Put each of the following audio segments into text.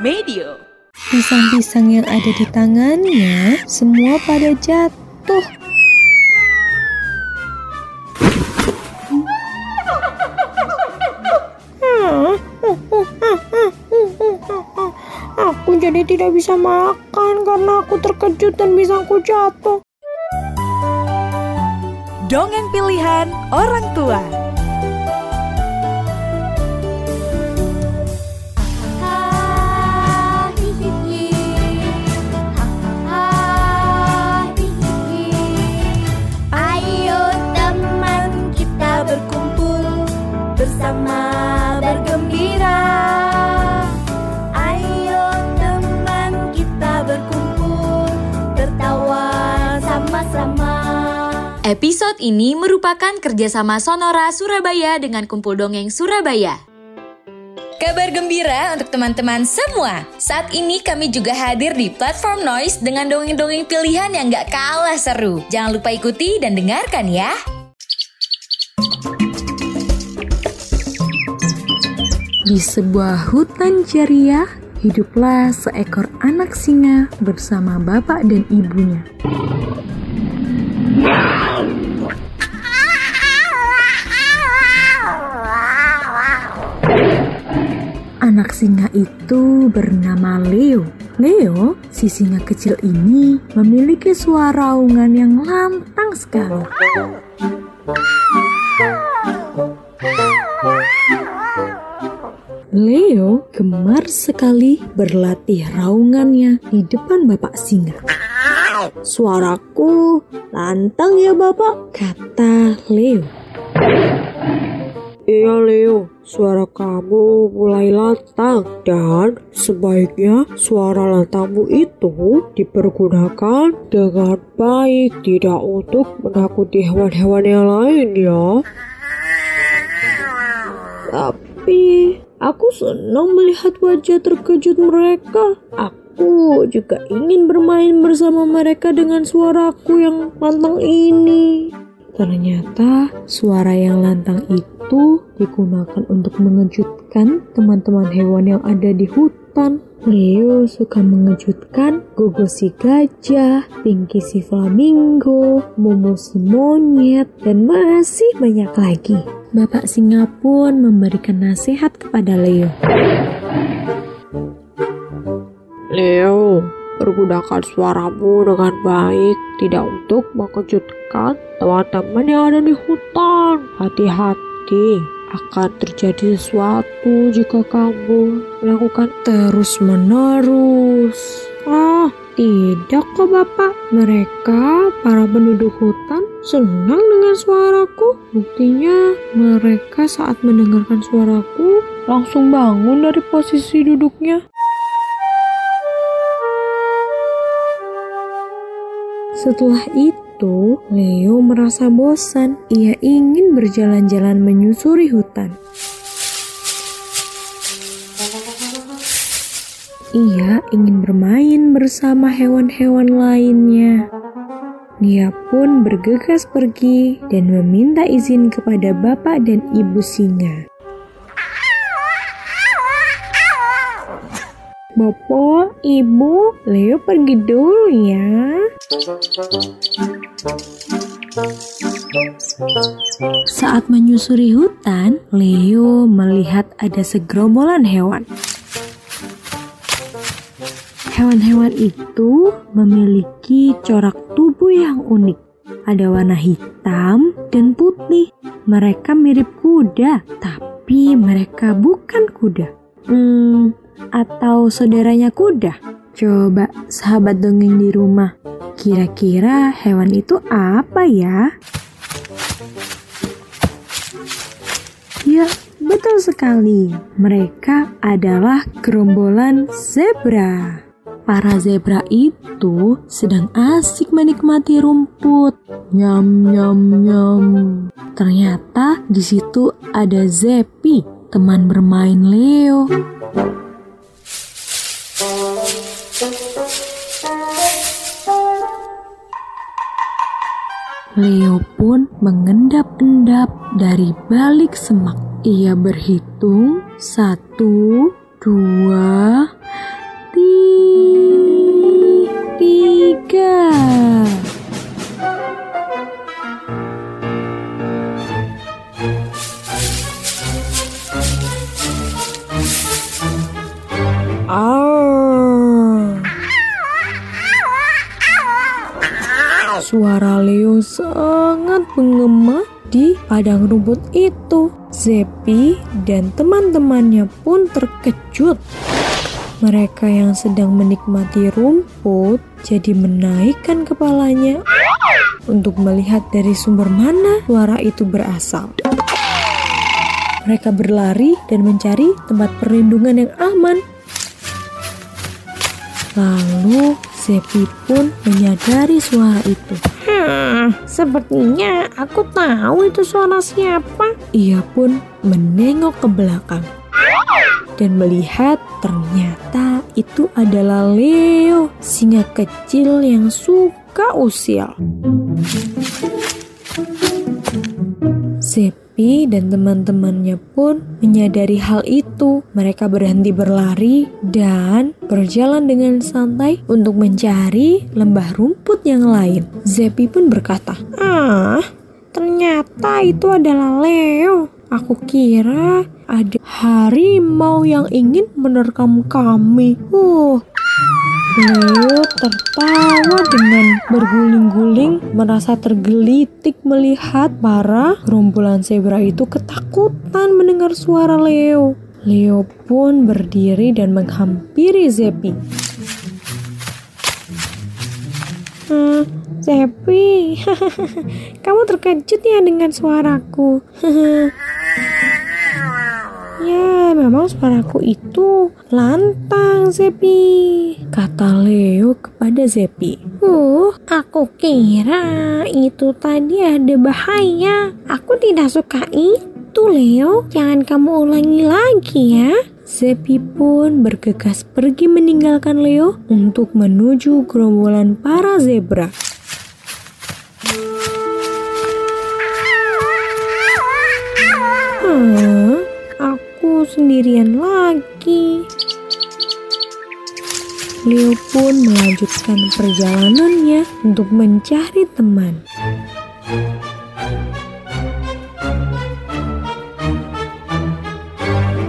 Medio. Pisang-pisang yang ada di tangannya semua pada jatuh. Aku jadi tidak bisa makan karena aku terkejut dan pisangku jatuh. Dongeng pilihan orang tua. Bersama bergembira. Ayo teman kita berkumpul tertawa sama-sama. Episode ini merupakan kerjasama Sonora Surabaya dengan Kumpul Dongeng Surabaya. Kabar gembira untuk teman-teman semua. Saat ini kami juga hadir di platform Noise dengan dongeng-dongeng pilihan yang gak kalah seru. Jangan lupa ikuti dan dengarkan ya. Di sebuah hutan ceria, hiduplah seekor anak singa bersama bapak dan ibunya. Anak singa itu bernama Leo. Leo, si singa kecil ini, memiliki suara raungan yang lantang sekali. Leo gemar sekali berlatih raungannya di depan bapak singa. Suaraku lantang ya bapak. Kata Leo. Iya Leo, suara kamu mulai lantang dan sebaiknya suara lantangmu itu dipergunakan dengan baik, tidak untuk menakuti hewan-hewan yang lain ya. Tapi aku senang melihat wajah terkejut mereka. Aku juga ingin bermain bersama mereka dengan suaraku yang lantang ini. Ternyata suara yang lantang itu digunakan untuk mengejutkan teman-teman hewan yang ada di hutan. Leo suka mengejutkan Gogo si gajah, Pinky si flamingo, Momo si monyet, dan masih banyak lagi. Bapak singa pun memberikan nasihat kepada Leo. Leo, pergunakan suaramu dengan baik, tidak untuk mengejutkan teman-teman yang ada di hutan. Hati-hati, akan terjadi sesuatu jika kamu melakukan terus-menerus. Ah, tidak kok Bapak. Mereka, para penduduk hutan, senang dengan suaraku. Buktinya, mereka saat mendengarkan suaraku langsung bangun dari posisi duduknya. Setelah itu, Leo merasa bosan. Ia ingin berjalan-jalan menyusuri hutan. Ia ingin bermain bersama hewan-hewan lainnya. Dia pun bergegas pergi dan meminta izin kepada bapak dan ibu singa. Bapak, ibu, Leo pergi dulu ya. Saat menyusuri hutan, Leo melihat ada segerombolan hewan. Hewan-hewan itu memiliki corak tubuh yang unik. Ada warna hitam dan putih. Mereka mirip kuda, tapi mereka bukan kuda. Hmm, atau saudaranya kuda? Coba sahabat dongeng di rumah, kira-kira hewan itu apa ya? Ya, betul sekali. Mereka adalah gerombolan zebra. Para zebra itu sedang asik menikmati rumput. Nyam nyam nyam. Ternyata di situ ada Zepi, teman bermain Leo. Leo pun mengendap-endap dari balik semak. Ia berhitung satu, dua, Suara Leo sangat menggema di padang rumput itu. Zepi dan teman-temannya pun terkejut. Mereka yang sedang menikmati rumput jadi menaikkan kepalanya untuk melihat dari sumber mana suara itu berasal. Mereka berlari dan mencari tempat perlindungan yang aman. Lalu Zepi pun menyadari suara itu. Hmm, sepertinya aku tahu itu suara siapa. Ia pun menengok ke belakang dan melihat ternyata itu adalah Leo, singa kecil yang suka usil. Zepi dan teman-temannya pun menyadari hal itu. Mereka berhenti berlari dan berjalan dengan santai untuk mencari lembah rumput yang lain. Zepi pun berkata, Ah, ternyata itu adalah Leo. Aku kira ada harimau yang ingin menerkam kami. Uh, Leo tertawa dengan berguling-guling merasa tergelitik melihat para gerombolan zebra itu ketakutan mendengar suara Leo. Leo pun berdiri dan menghampiri Zepi. hmm, Zepi, kamu terkejut ya dengan suaraku. ya, memang suaraku itu lantang, Zepi. Kata Leo kepada Zepi. Uh, aku kira itu tadi ada bahaya. Aku tidak suka itu, Leo. Jangan kamu ulangi lagi ya. Zepi pun bergegas pergi meninggalkan Leo untuk menuju gerombolan para zebra. Hmm, sendirian lagi. Leo pun melanjutkan perjalanannya untuk mencari teman.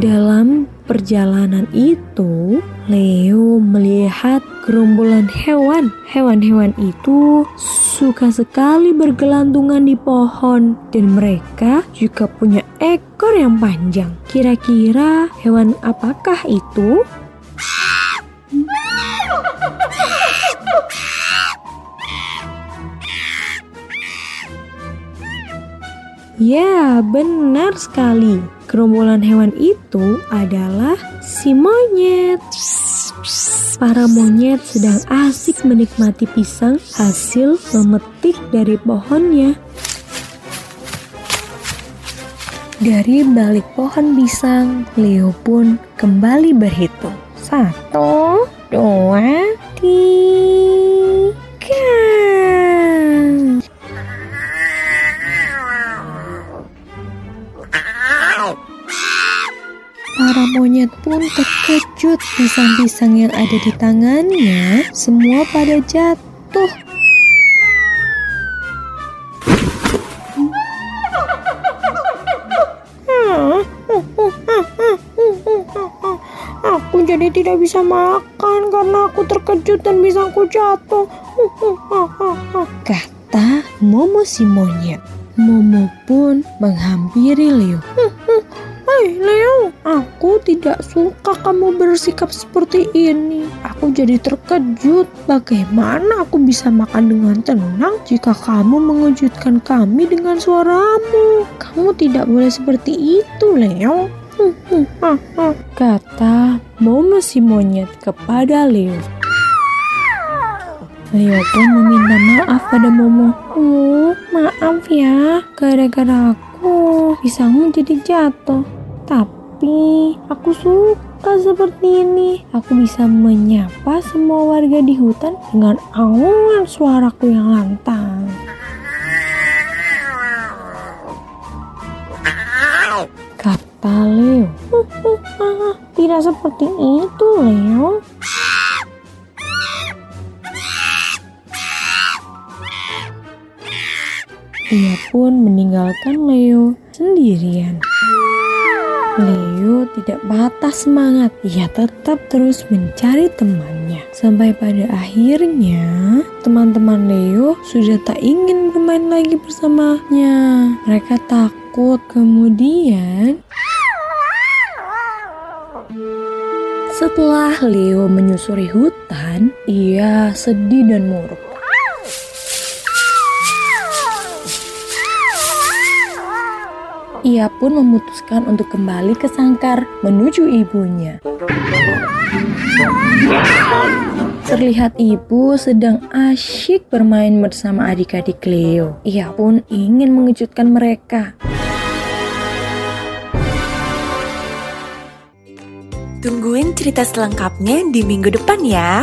Dalam perjalanan itu, Leo melihat gerombolan hewan. Hewan-hewan itu suka sekali bergelantungan di pohon, dan mereka juga punya ekor yang panjang. Kira-kira hewan apakah itu? Ya, benar sekali. Gerombolan hewan itu adalah si monyet. Para monyet sedang asik menikmati pisang hasil memetik dari pohonnya. Dari balik pohon pisang, Leo pun kembali berhitung. Satu, dua, tiga. Monyet pun terkejut pisang-pisang yang ada di tangannya semua pada jatuh. Aku jadi tidak bisa makan karena aku terkejut dan pisangku jatuh. Kata Momo si monyet. Momo pun menghampiri Leo. Hai Leo, aku tidak suka kamu bersikap seperti ini. Aku jadi terkejut. Bagaimana aku bisa makan dengan tenang jika kamu mengejutkan kami dengan suaramu? Kamu tidak boleh seperti itu, Leo. Kata Momo si monyet kepada Leo. Leo pun meminta maaf pada Momo. Oh, maaf ya, gara-gara aku pisangmu jadi jatuh. Tapi aku suka seperti ini. Aku bisa menyapa semua warga di hutan dengan aungan suaraku yang lantang. Kata Leo. Tidak seperti itu, Leo. Ia pun meninggalkan Leo sendirian. Leo tidak patah semangat. Ia tetap terus mencari temannya. Sampai pada akhirnya, teman-teman Leo sudah tak ingin bermain lagi bersamanya. Mereka takut. Kemudian, setelah Leo menyusuri hutan, ia sedih dan murung. Ia pun memutuskan untuk kembali ke sangkar menuju ibunya. Terlihat ibu sedang asyik bermain bersama adik-adik Leo. Ia pun ingin mengejutkan mereka. Tungguin cerita selengkapnya di minggu depan ya.